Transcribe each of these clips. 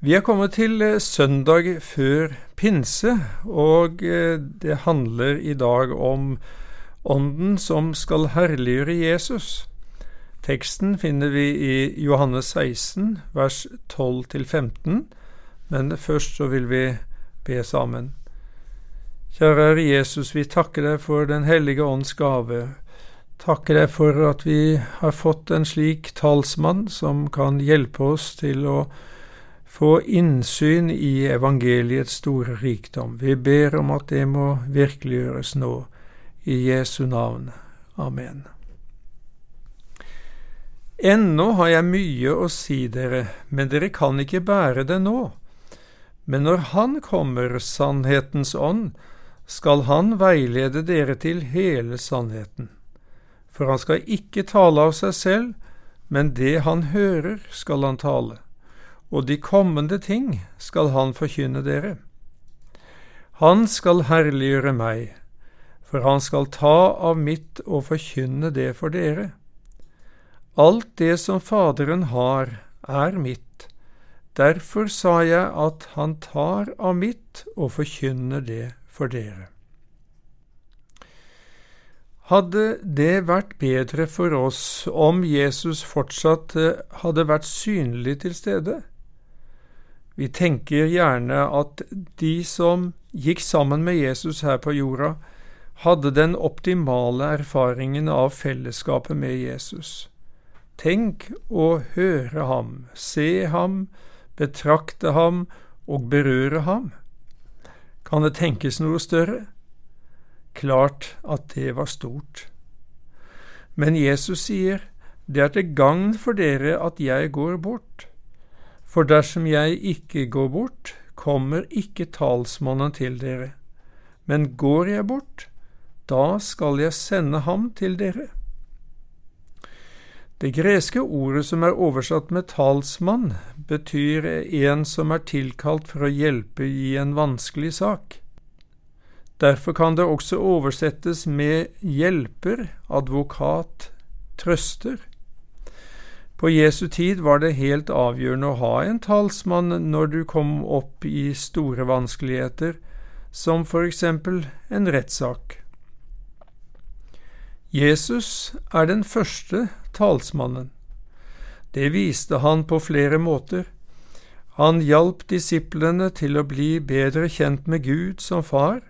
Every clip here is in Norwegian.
Vi er kommet til eh, søndag før pinse, og eh, det handler i dag om Ånden som skal herliggjøre Jesus. Teksten finner vi i Johannes 16, vers 12-15, men først så vil vi be sammen. Kjære Jesus, vi takker deg for Den hellige ånds gave. Takker deg for at vi har fått en slik talsmann som kan hjelpe oss til å få innsyn i evangeliets store rikdom. Vi ber om at det må virkeliggjøres nå, i Jesu navn. Amen. Ennå har jeg mye å si dere, men dere kan ikke bære det nå. Men når Han kommer, sannhetens ånd, skal Han veilede dere til hele sannheten. For Han skal ikke tale av seg selv, men det Han hører, skal Han tale og de kommende ting skal han forkynne dere. Han skal herliggjøre meg, for han skal ta av mitt og forkynne det for dere. Alt det som Faderen har, er mitt. Derfor sa jeg at han tar av mitt og forkynner det for dere. Hadde det vært bedre for oss om Jesus fortsatt eh, hadde vært synlig til stede? Vi tenker gjerne at de som gikk sammen med Jesus her på jorda, hadde den optimale erfaringen av fellesskapet med Jesus. Tenk å høre ham, se ham, betrakte ham og berøre ham. Kan det tenkes noe større? Klart at det var stort. Men Jesus sier, det er til gagn for dere at jeg går bort. For dersom jeg ikke går bort, kommer ikke talsmannen til dere. Men går jeg bort, da skal jeg sende ham til dere. Det greske ordet som er oversatt med talsmann, betyr en som er tilkalt for å hjelpe i en vanskelig sak. Derfor kan det også oversettes med hjelper, advokat, trøster. På Jesu tid var det helt avgjørende å ha en talsmann når du kom opp i store vanskeligheter, som for eksempel en rettssak. Jesus er den første talsmannen. Det viste han på flere måter. Han hjalp disiplene til å bli bedre kjent med Gud som far.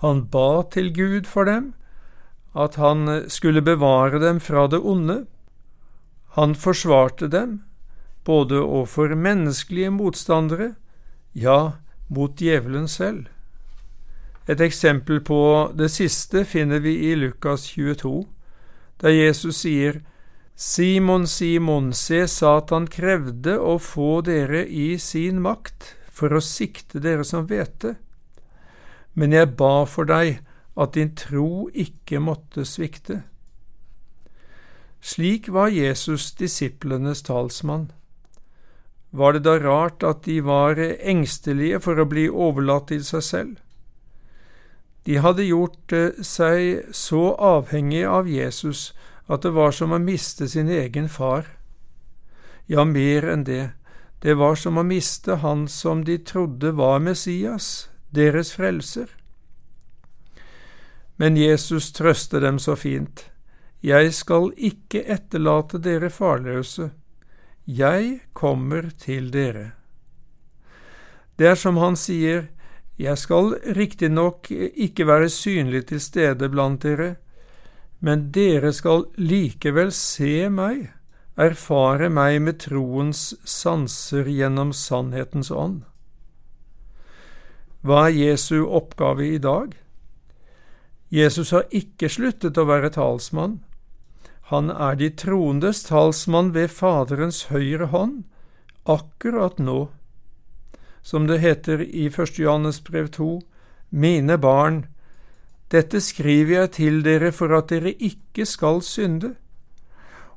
Han ba til Gud for dem, at han skulle bevare dem fra det onde. Han forsvarte dem, både overfor menneskelige motstandere, ja, mot djevelen selv. Et eksempel på det siste finner vi i Lukas 22, der Jesus sier, Simon, Simon, se, Satan krevde å få dere i sin makt for å sikte dere som hvete. Men jeg ba for deg at din tro ikke måtte svikte. Slik var Jesus disiplenes talsmann. Var det da rart at de var engstelige for å bli overlatt til seg selv? De hadde gjort eh, seg så avhengige av Jesus at det var som å miste sin egen far. Ja, mer enn det, det var som å miste han som de trodde var Messias, deres frelser. Men Jesus trøste dem så fint. Jeg skal ikke etterlate dere farløse, jeg kommer til dere. Det er som han sier, jeg skal riktignok ikke være synlig til stede blant dere, men dere skal likevel se meg, erfare meg med troens sanser gjennom sannhetens ånd. Hva er Jesu oppgave i dag? Jesus har ikke sluttet å være talsmann. Han er de troendes talsmann ved Faderens høyre hånd, akkurat nå. Som det heter i 1. Johannes brev 2, Mine barn, dette skriver jeg til dere for at dere ikke skal synde.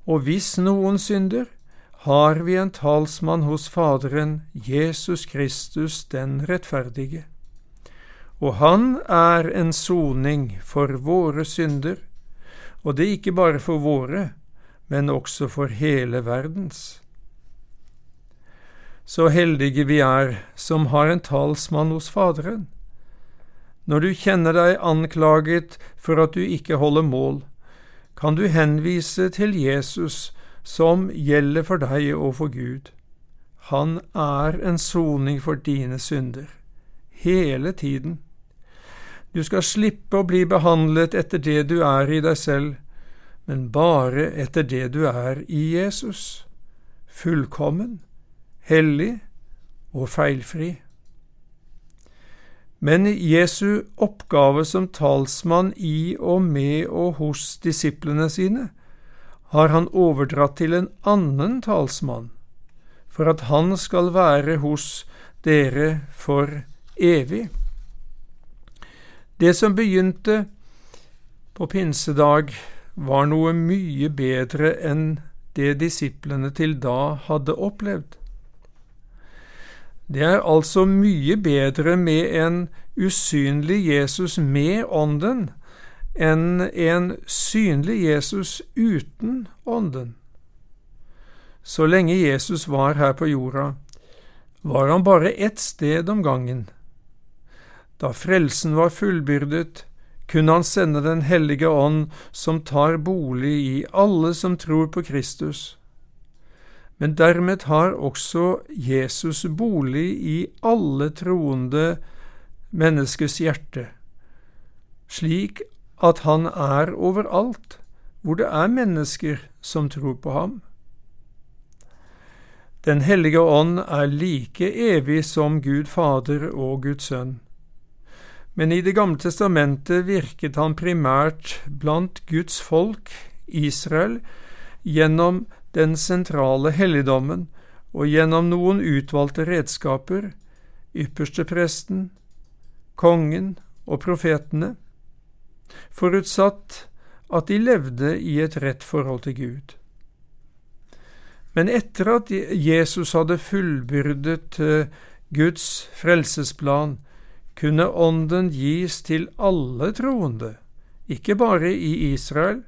Og hvis noen synder, har vi en talsmann hos Faderen, Jesus Kristus den rettferdige. Og han er en soning for våre synder, og det ikke bare for våre, men også for hele verdens. så heldige vi er som har en talsmann hos Faderen. Når du kjenner deg anklaget for at du ikke holder mål, kan du henvise til Jesus som gjelder for deg og for Gud. Han er en soning for dine synder, hele tiden. Du skal slippe å bli behandlet etter det du er i deg selv, men bare etter det du er i Jesus, fullkommen, hellig og feilfri. Men Jesu oppgave som talsmann i og med og hos disiplene sine har han overdratt til en annen talsmann, for at han skal være hos dere for evig. Det som begynte på pinsedag, var noe mye bedre enn det disiplene til da hadde opplevd. Det er altså mye bedre med en usynlig Jesus med Ånden enn en synlig Jesus uten Ånden. Så lenge Jesus var her på jorda, var han bare ett sted om gangen. Da frelsen var fullbyrdet, kunne han sende Den hellige ånd, som tar bolig i alle som tror på Kristus men dermed har også Jesus bolig i alle troende menneskers hjerte, slik at han er overalt hvor det er mennesker som tror på ham. Den hellige ånd er like evig som Gud Fader og Guds Sønn. Men i Det gamle testamentet virket han primært blant Guds folk, Israel, gjennom den sentrale helligdommen og gjennom noen utvalgte redskaper, ypperstepresten, kongen og profetene, forutsatt at de levde i et rett forhold til Gud. Men etter at Jesus hadde fullbyrdet eh, Guds frelsesplan, kunne Ånden gis til alle troende, ikke bare i Israel,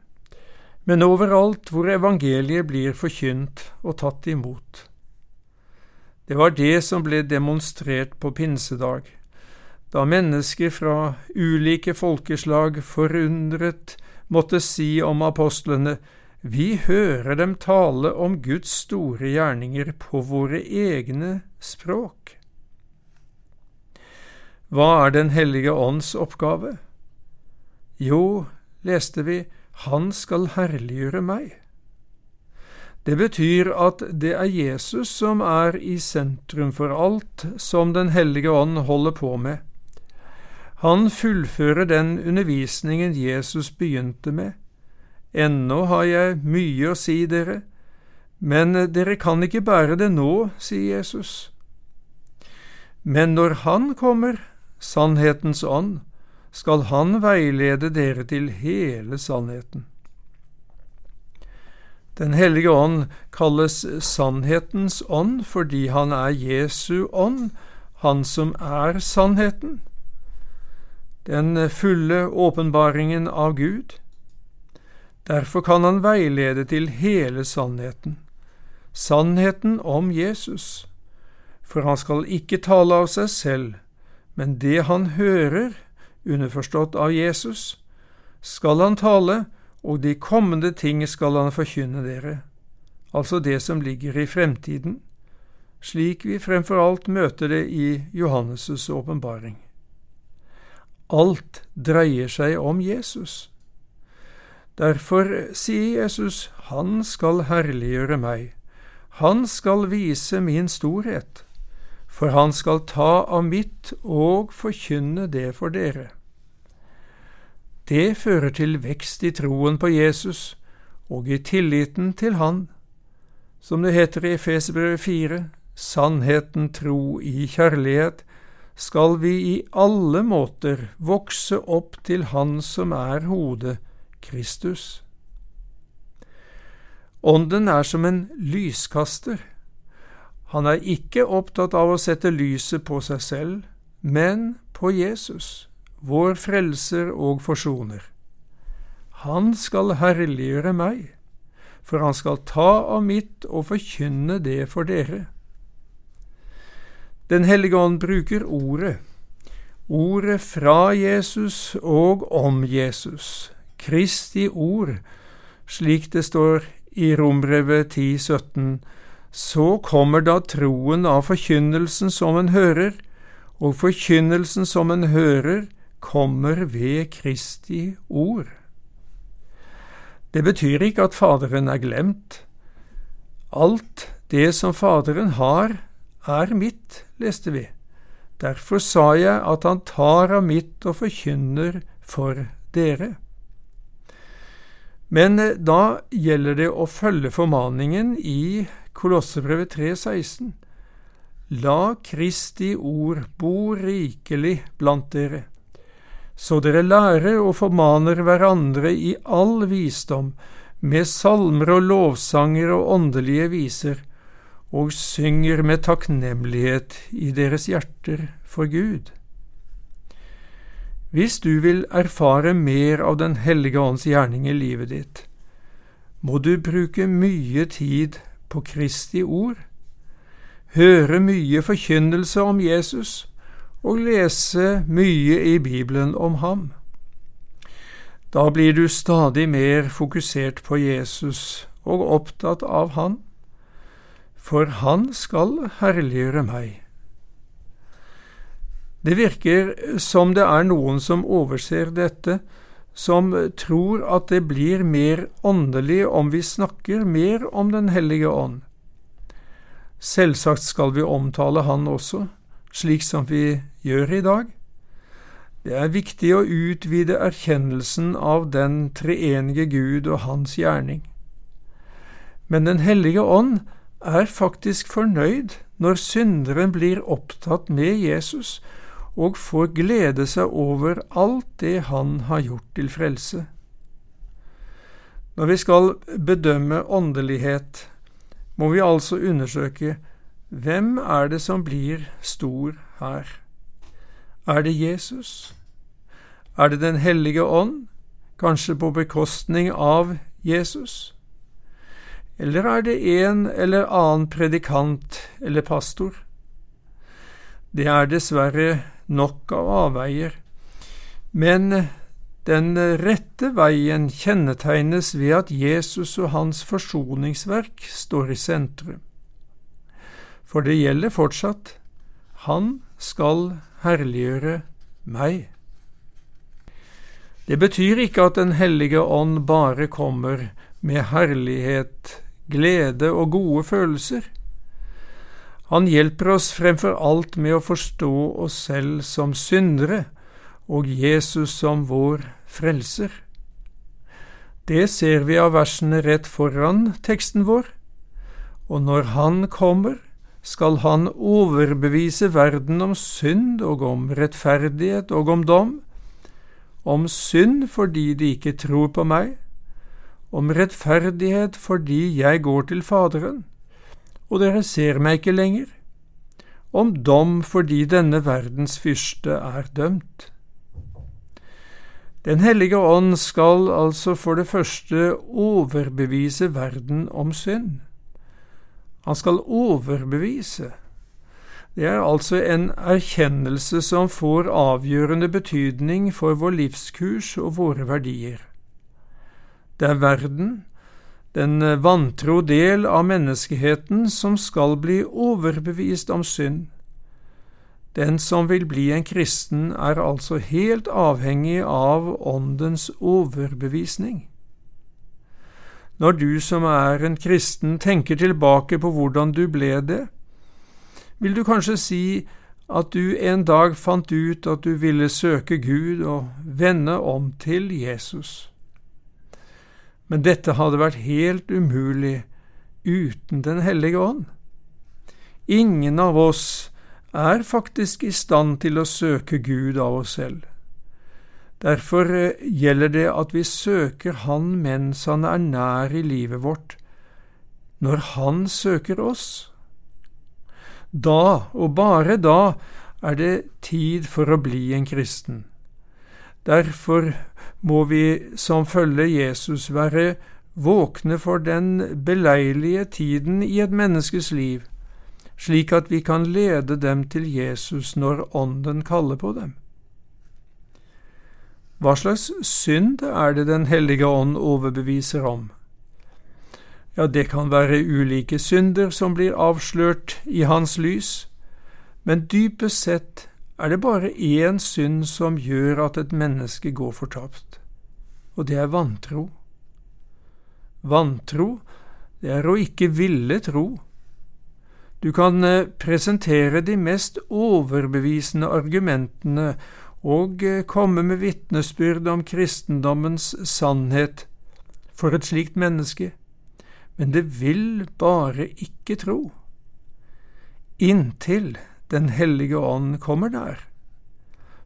men overalt hvor evangeliet blir forkynt og tatt imot. Det var det som ble demonstrert på pinsedag, da mennesker fra ulike folkeslag forundret måtte si om apostlene, vi hører dem tale om Guds store gjerninger på våre egne språk. Hva er Den hellige ånds oppgave? Jo, leste vi, han skal herliggjøre meg. Det betyr at det er Jesus som er i sentrum for alt som Den hellige ånd holder på med. Han fullfører den undervisningen Jesus begynte med. Ennå har jeg mye å si dere, men dere kan ikke bære det nå, sier Jesus. Men når Han kommer, sannhetens ånd, skal Han veilede dere til hele sannheten. Den hellige ånd kalles sannhetens ånd fordi han er Jesu ånd, han som er sannheten, den fulle åpenbaringen av Gud. Derfor kan han veilede til hele sannheten, sannheten om Jesus, for han skal ikke tale av seg selv, men det han hører, underforstått av Jesus, skal han tale, og de kommende ting skal han forkynne dere, altså det som ligger i fremtiden, slik vi fremfor alt møter det i Johannes' åpenbaring. Alt dreier seg om Jesus. Derfor sier Jesus, Han skal herliggjøre meg, Han skal vise min storhet for han skal ta av mitt og forkynne det for dere. Det fører til vekst i troen på Jesus og i tilliten til Han, som det heter i Efesbrevet 4, sannheten tro i kjærlighet, skal vi i alle måter vokse opp til Han som er hodet, Kristus. Ånden er som en lyskaster han er ikke opptatt av å sette lyset på seg selv, men på Jesus, vår frelser og forsoner. Han skal herliggjøre meg, for han skal ta av mitt og forkynne det for dere. Den hellige ånd bruker ordet, ordet fra Jesus og om Jesus, Kristi ord, slik det står i Rombrevet 10, 17, så kommer da troen av forkynnelsen som en hører, og forkynnelsen som en hører, kommer ved Kristi ord. Det betyr ikke at Faderen er glemt. Alt det som Faderen har, er mitt, leste vi. Derfor sa jeg at han tar av mitt og forkynner for dere. Men eh, da gjelder det å følge formaningen i Kolossebrevet 3,16. La Kristi ord bo rikelig blant dere, så dere lærer og formaner hverandre i all visdom, med salmer og lovsanger og åndelige viser, og synger med takknemlighet i deres hjerter for Gud. Hvis du vil erfare mer av Den hellige ånds gjerning i livet ditt, må du bruke mye tid på Kristi ord, høre mye forkynnelse om Jesus og lese mye i Bibelen om ham. Da blir du stadig mer fokusert på Jesus og opptatt av Han, for Han skal herliggjøre meg. Det virker som det er noen som overser dette, som tror at det blir mer åndelig om vi snakker mer om Den hellige ånd. Selvsagt skal vi omtale Han også, slik som vi gjør i dag. Det er viktig å utvide erkjennelsen av den treenige Gud og Hans gjerning. Men Den hellige ånd er faktisk fornøyd når synderen blir opptatt med Jesus og får glede seg over alt det Han har gjort til frelse. Når vi skal bedømme åndelighet, må vi altså undersøke hvem er det som blir stor her. Er det Jesus? Er det Den hellige ånd, kanskje på bekostning av Jesus? Eller er det en eller annen predikant eller pastor? Det er dessverre nok av avveier, men den rette veien kjennetegnes ved at Jesus og hans forsoningsverk står i sentrum. For det gjelder fortsatt, han skal herliggjøre meg. Det betyr ikke at Den hellige ånd bare kommer med herlighet, glede og gode følelser. Han hjelper oss fremfor alt med å forstå oss selv som syndere og Jesus som vår frelser. Det ser vi av versene rett foran teksten vår, og når Han kommer, skal Han overbevise verden om synd og om rettferdighet og om dom, om synd fordi de ikke tror på meg, om rettferdighet fordi jeg går til Faderen, og dere ser meg ikke lenger, om dom fordi denne verdens fyrste er dømt. Den hellige ånd skal altså for det første overbevise verden om synd. Han skal overbevise. Det er altså en erkjennelse som får avgjørende betydning for vår livskurs og våre verdier. Det er verden, den eh, vantro del av menneskeheten som skal bli overbevist om synd. Den som vil bli en kristen, er altså helt avhengig av Åndens overbevisning. Når du som er en kristen tenker tilbake på hvordan du ble det, vil du kanskje si at du en dag fant ut at du ville søke Gud og vende om til Jesus men dette hadde vært helt umulig uten Den hellige ånd. Ingen av oss er faktisk i stand til å søke Gud av oss selv. Derfor eh, gjelder det at vi søker Han mens Han er nær i livet vårt, når Han søker oss. Da, og bare da, er det tid for å bli en kristen. Derfor må vi som følger Jesus være våkne for den beleilige tiden i et menneskes liv, slik at vi kan lede dem til Jesus når Ånden kaller på dem. Hva slags synd er det Den hellige ånd overbeviser om? Ja, det kan være ulike synder som blir avslørt i hans lys, men dypest sett er det bare én synd som gjør at et menneske går fortapt, og det er vantro. Vantro, det er å ikke ville tro. Du kan eh, presentere de mest overbevisende argumentene og eh, komme med vitnesbyrd om kristendommens sannhet for et slikt menneske, men det vil bare ikke tro. Inntil Den hellige ånd kommer der.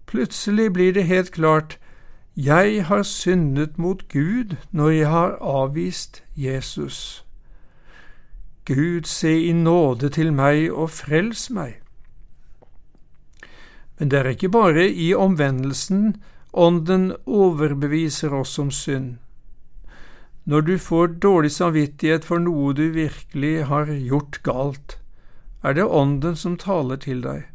Plutselig blir det helt klart jeg har syndet mot Gud når jeg har avvist Jesus. Gud, se i nåde til meg og frels meg. Men det er ikke bare i omvendelsen Ånden overbeviser oss om synd. Når du får dårlig samvittighet for noe du virkelig har gjort galt, er det Ånden som taler til deg.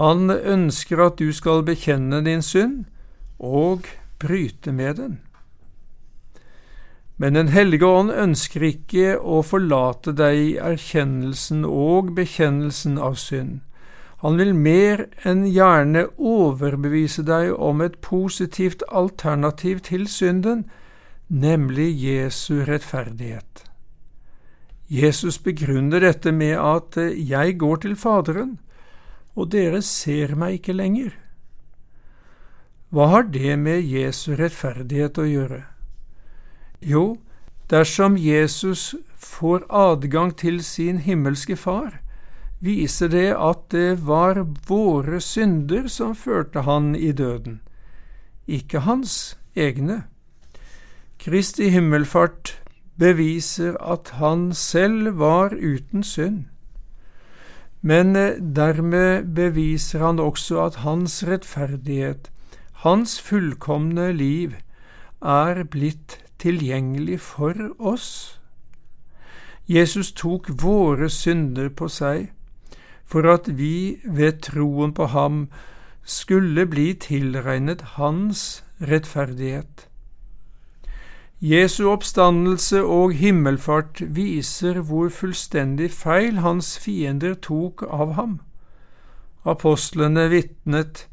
Han ønsker at du skal bekjenne din synd, og bryte med den. Men Den hellige ånd ønsker ikke å forlate deg i erkjennelsen og bekjennelsen av synd. Han vil mer enn gjerne overbevise deg om et positivt alternativ til synden, nemlig Jesu rettferdighet. Jesus begrunner dette med at jeg går til Faderen, og dere ser meg ikke lenger. Hva har det med Jesu rettferdighet å gjøre? Jo, dersom Jesus får adgang til sin himmelske Far, viser det at det var våre synder som førte han i døden, ikke hans egne. Kristi himmelfart beviser at han selv var uten synd. Men dermed beviser han også at hans rettferdighet hans fullkomne liv er blitt tilgjengelig for oss. Jesus tok våre synder på seg for at vi ved troen på ham skulle bli tilregnet hans rettferdighet. Jesu oppstandelse og himmelfart viser hvor fullstendig feil hans fiender tok av ham. Apostlene vitnet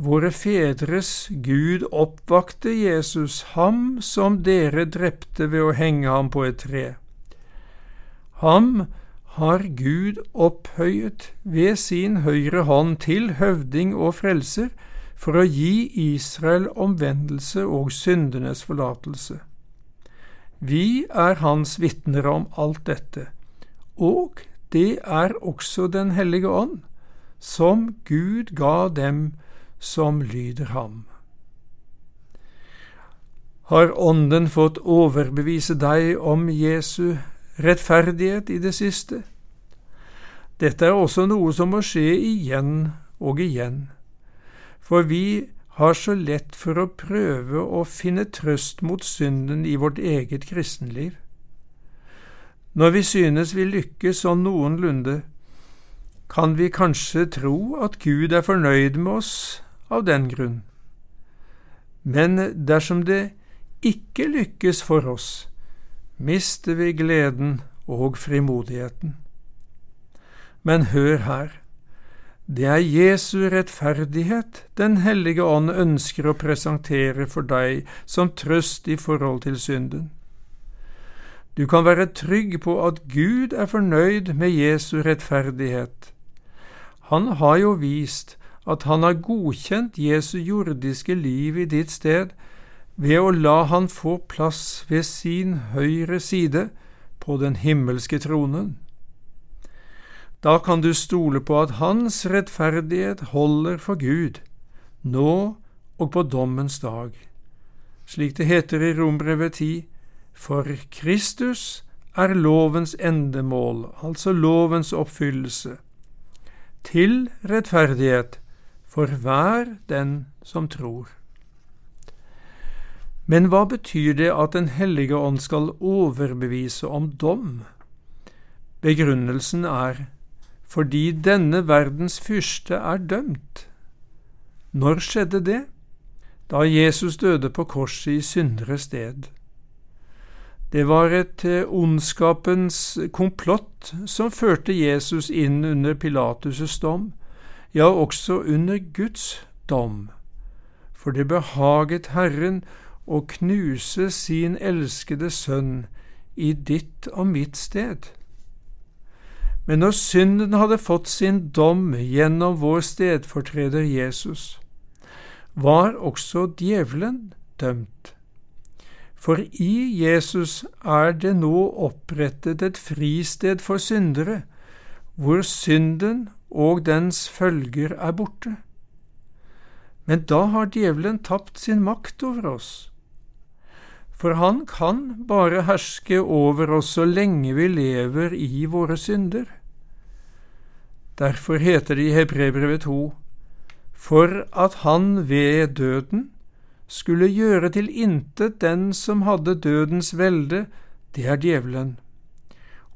Våre fedres Gud oppvakte Jesus, ham som dere drepte ved å henge ham på et tre. Ham har Gud opphøyet ved sin høyre hånd til høvding og frelser for å gi Israel omvendelse og syndenes forlatelse. Vi er hans vitner om alt dette, og det er også Den hellige ånd, som Gud ga dem som lyder ham. Har Ånden fått overbevise deg om Jesu rettferdighet i det siste? Dette er også noe som må skje igjen og igjen, for vi har så lett for å prøve å finne trøst mot synden i vårt eget kristenliv. Når vi synes vi lykkes sånn noenlunde, kan vi kanskje tro at Gud er fornøyd med oss av den grunn. Men dersom det ikke lykkes for oss, mister vi gleden og frimodigheten. Men hør her, det er Jesu rettferdighet Den hellige ånd ønsker å presentere for deg som trøst i forhold til synden. Du kan være trygg på at Gud er fornøyd med Jesu rettferdighet. Han har jo vist at han har godkjent Jesu jordiske liv i ditt sted ved å la han få plass ved sin høyre side på den himmelske tronen. Da kan du stole på at hans rettferdighet holder for Gud, nå og på dommens dag. Slik det heter i Rombrevet 10, for Kristus er lovens endemål, altså lovens oppfyllelse, til rettferdighet for hver den som tror. Men hva betyr det at Den hellige ånd skal overbevise om dom? Begrunnelsen er fordi denne verdens fyrste er dømt. Når skjedde det? Da Jesus døde på korset i syndere sted. Det var et eh, ondskapens komplott som førte Jesus inn under Pilatus' dom, ja, også under Guds dom, for det behaget Herren å knuse sin elskede sønn i ditt og mitt sted. Men når synden hadde fått sin dom gjennom vår stedfortreder Jesus, var også djevelen dømt. For i Jesus er det nå opprettet et fristed for syndere, hvor synden og dens følger er borte. Men da har djevelen tapt sin makt over oss. For han kan bare herske over oss så lenge vi lever i våre synder. Derfor heter det i Hebrebrevet 2 for at han ved døden skulle gjøre til intet den som hadde dødens velde, det er djevelen,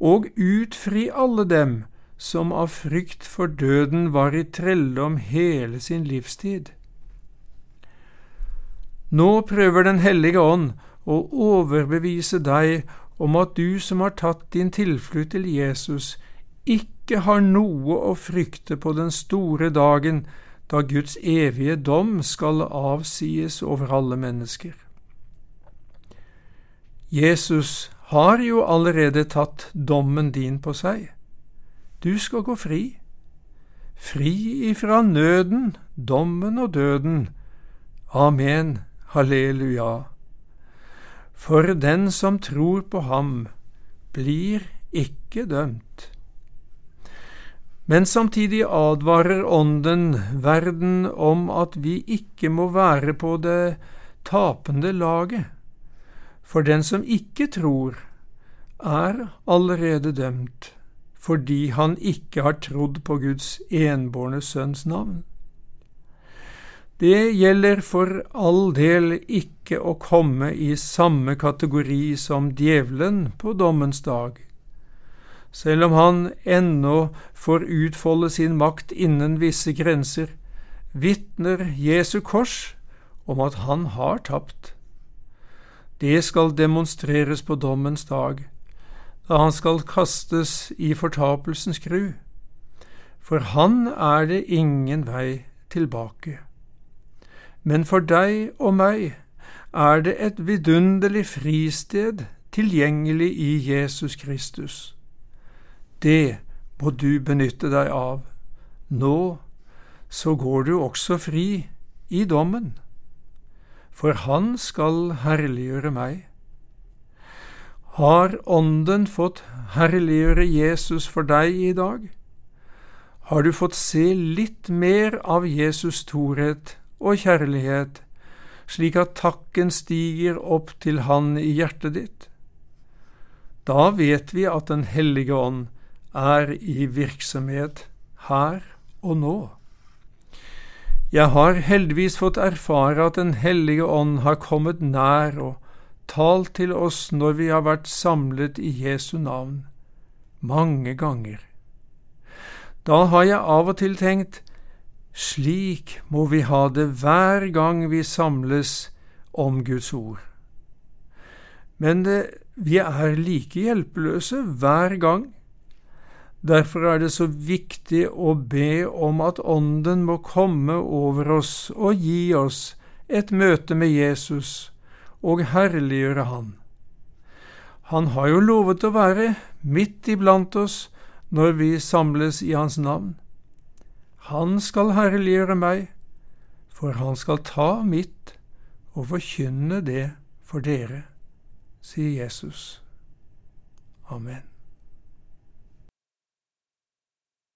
og utfri alle dem som av frykt for døden var i trelldom hele sin livstid. Nå prøver Den hellige ånd å overbevise deg om at du som har tatt din tilflukt til Jesus, ikke har noe å frykte på den store dagen da Guds evige dom skal avsies over alle mennesker. Jesus har jo allerede tatt dommen din på seg. Du skal gå fri. Fri ifra nøden, dommen og døden. Amen, halleluja. For den som tror på ham, blir ikke dømt. Men samtidig advarer Ånden verden om at vi ikke må være på det tapende laget, for den som ikke tror, er allerede dømt, fordi han ikke har trodd på Guds enbårne Sønns navn. Det gjelder for all del ikke å komme i samme kategori som djevelen på dommens dag selv om han ennå får utfolde sin makt innen visse grenser, vitner Jesu kors om at han har tapt. Det skal demonstreres på dommens dag, da han skal kastes i fortapelsens gru. For han er det ingen vei tilbake. Men for deg og meg er det et vidunderlig fristed tilgjengelig i Jesus Kristus. Det må du benytte deg av. Nå så går du også fri i dommen, for Han skal herliggjøre meg. Har Ånden fått herliggjøre Jesus for deg i dag? Har du fått se litt mer av Jesus' storhet og kjærlighet, slik at takken stiger opp til Han i hjertet ditt? Da vet vi at Den hellige ånd er i virksomhet her og nå. Jeg har heldigvis fått erfare at Den hellige ånd har kommet nær og talt til oss når vi har vært samlet i Jesu navn, mange ganger. Da har jeg av og til tenkt, slik må vi ha det hver gang vi samles om Guds ord. Men det, vi er like hjelpeløse hver gang Derfor er det så viktig å be om at Ånden må komme over oss og gi oss et møte med Jesus og herliggjøre Han. Han har jo lovet å være midt iblant oss når vi samles i Hans navn. Han skal herliggjøre meg, for han skal ta mitt og forkynne det for dere, sier Jesus. Amen.